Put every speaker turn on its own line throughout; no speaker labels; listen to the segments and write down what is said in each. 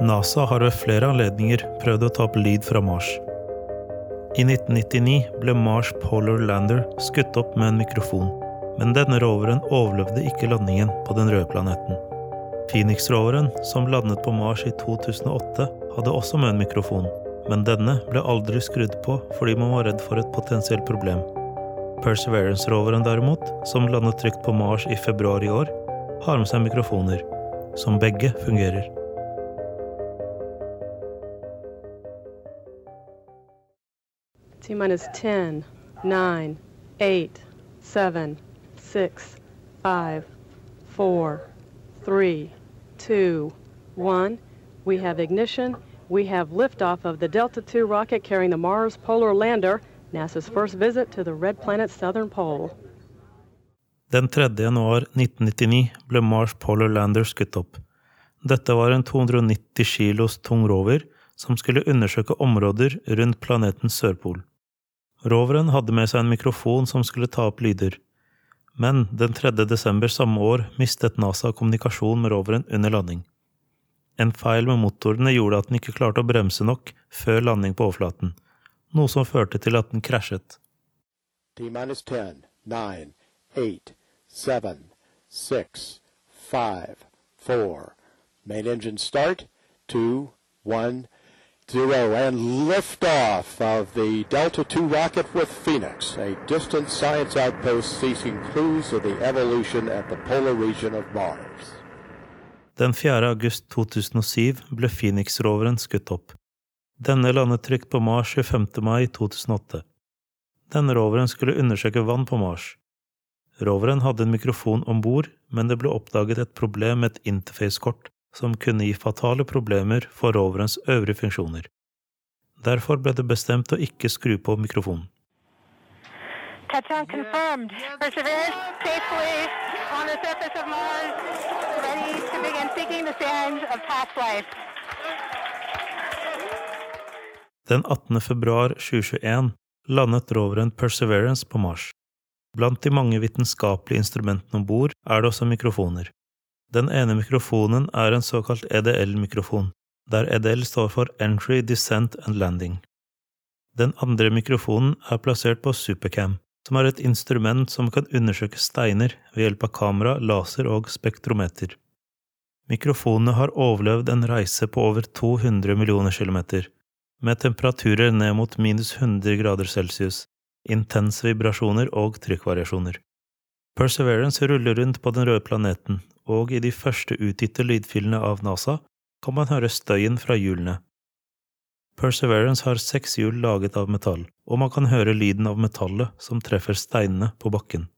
NASA har ved flere anledninger prøvd å ta opp lyd fra Mars. I 1999 ble Mars Polar Lander skutt opp med en mikrofon, men denne roveren overlevde ikke landingen på den røde planeten. Phoenix-roveren, som landet på Mars i 2008, hadde også med en mikrofon, men denne ble aldri skrudd på fordi man var redd for et potensielt problem. Perseverance-roveren derimot, som landet trygt på Mars i februar i år, har med seg mikrofoner, som begge fungerer.
T minus 10, 9, 8, 7, 6, 5, 4, 3, 2, 1. We have ignition. We have liftoff of the Delta II rocket carrying the Mars Polar Lander, NASA's first visit to the red planet's southern pole.
Den 3. januar 1999 ble Mars Polar Lander skutt opp. Dette var en 290 kilos tung rover som skulle undersøke områder rundt planetens sørpol. Roveren hadde med seg en mikrofon som skulle ta opp lyder. Men den 3. desember samme år mistet NASA kommunikasjon med roveren under landing. En feil med motorene gjorde at den ikke klarte å bremse nok før landing på overflaten, noe som førte til at den krasjet.
T minus 10, 9, 8, 7, 6, 5, 4. Main engine start. 2, 1, 0. And liftoff of the Delta II rocket with Phoenix, a distant science outpost seeking clues of the evolution at the polar region of Mars.
Den 4. august 2007 ble Phoenix-roveren skutt opp. Denne landet trygt på Mars 25. mai 2008. Denne roveren skulle undersøke vann på Mars. Roveren hadde en mikrofon om bord, men det ble oppdaget et problem med et interface-kort som kunne gi fatale problemer for roverens øvrige funksjoner. Derfor ble det bestemt å ikke skru på mikrofonen.
Touchdown confirmed. Perseverance safely on the surface of Mars, ready to begin seeking the sands of past.
Den 18. februar 2021 landet roveren Perseverance på Mars. Blant de mange vitenskapelige instrumentene om bord er det også mikrofoner. Den ene mikrofonen er en såkalt EDL-mikrofon, der EDL står for Entry, Descent and Landing. Den andre mikrofonen er plassert på Supercam, som er et instrument som kan undersøke steiner ved hjelp av kamera, laser og spektrometer. Mikrofonene har overlevd en reise på over 200 millioner kilometer, med temperaturer ned mot minus 100 grader celsius, intense vibrasjoner og trykkvariasjoner. Perseverance ruller rundt på den røde planeten, og i de første utgitte lydfilene av NASA kan man høre støyen fra hjulene. Perseverance har seks hjul laget av metall, og man kan høre lyden av metallet som treffer steinene på bakken.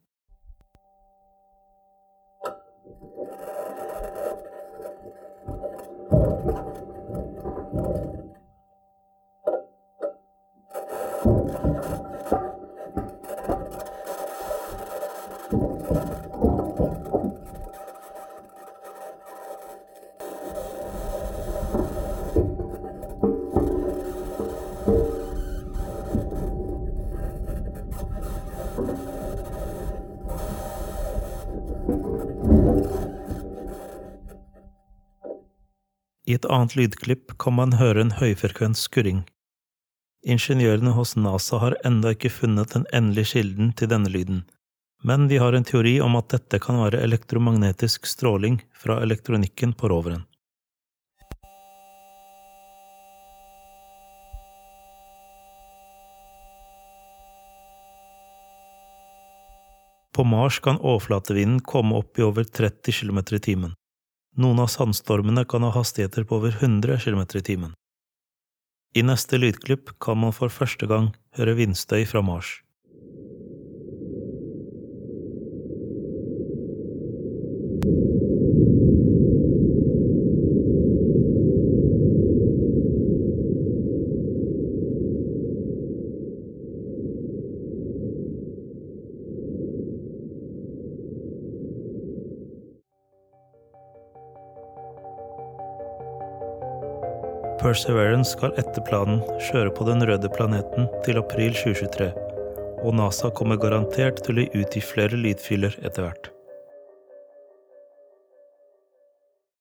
I et annet lydklipp kan man høre en høyfrekvent skurring. Ingeniørene hos NASA har ennå ikke funnet den endelige kilden til denne lyden, men de har en teori om at dette kan være elektromagnetisk stråling fra elektronikken på roveren. På Mars kan overflatevinden komme opp i over 30 km i timen. Noen av sandstormene kan ha hastigheter på over 100 km i timen. I neste lydklipp kan man for første gang høre vindstøy fra Mars. Perseverance skal etter planen kjøre på den røde planeten til april 2023, og NASA kommer garantert til å utgi flere lydfiler etter hvert.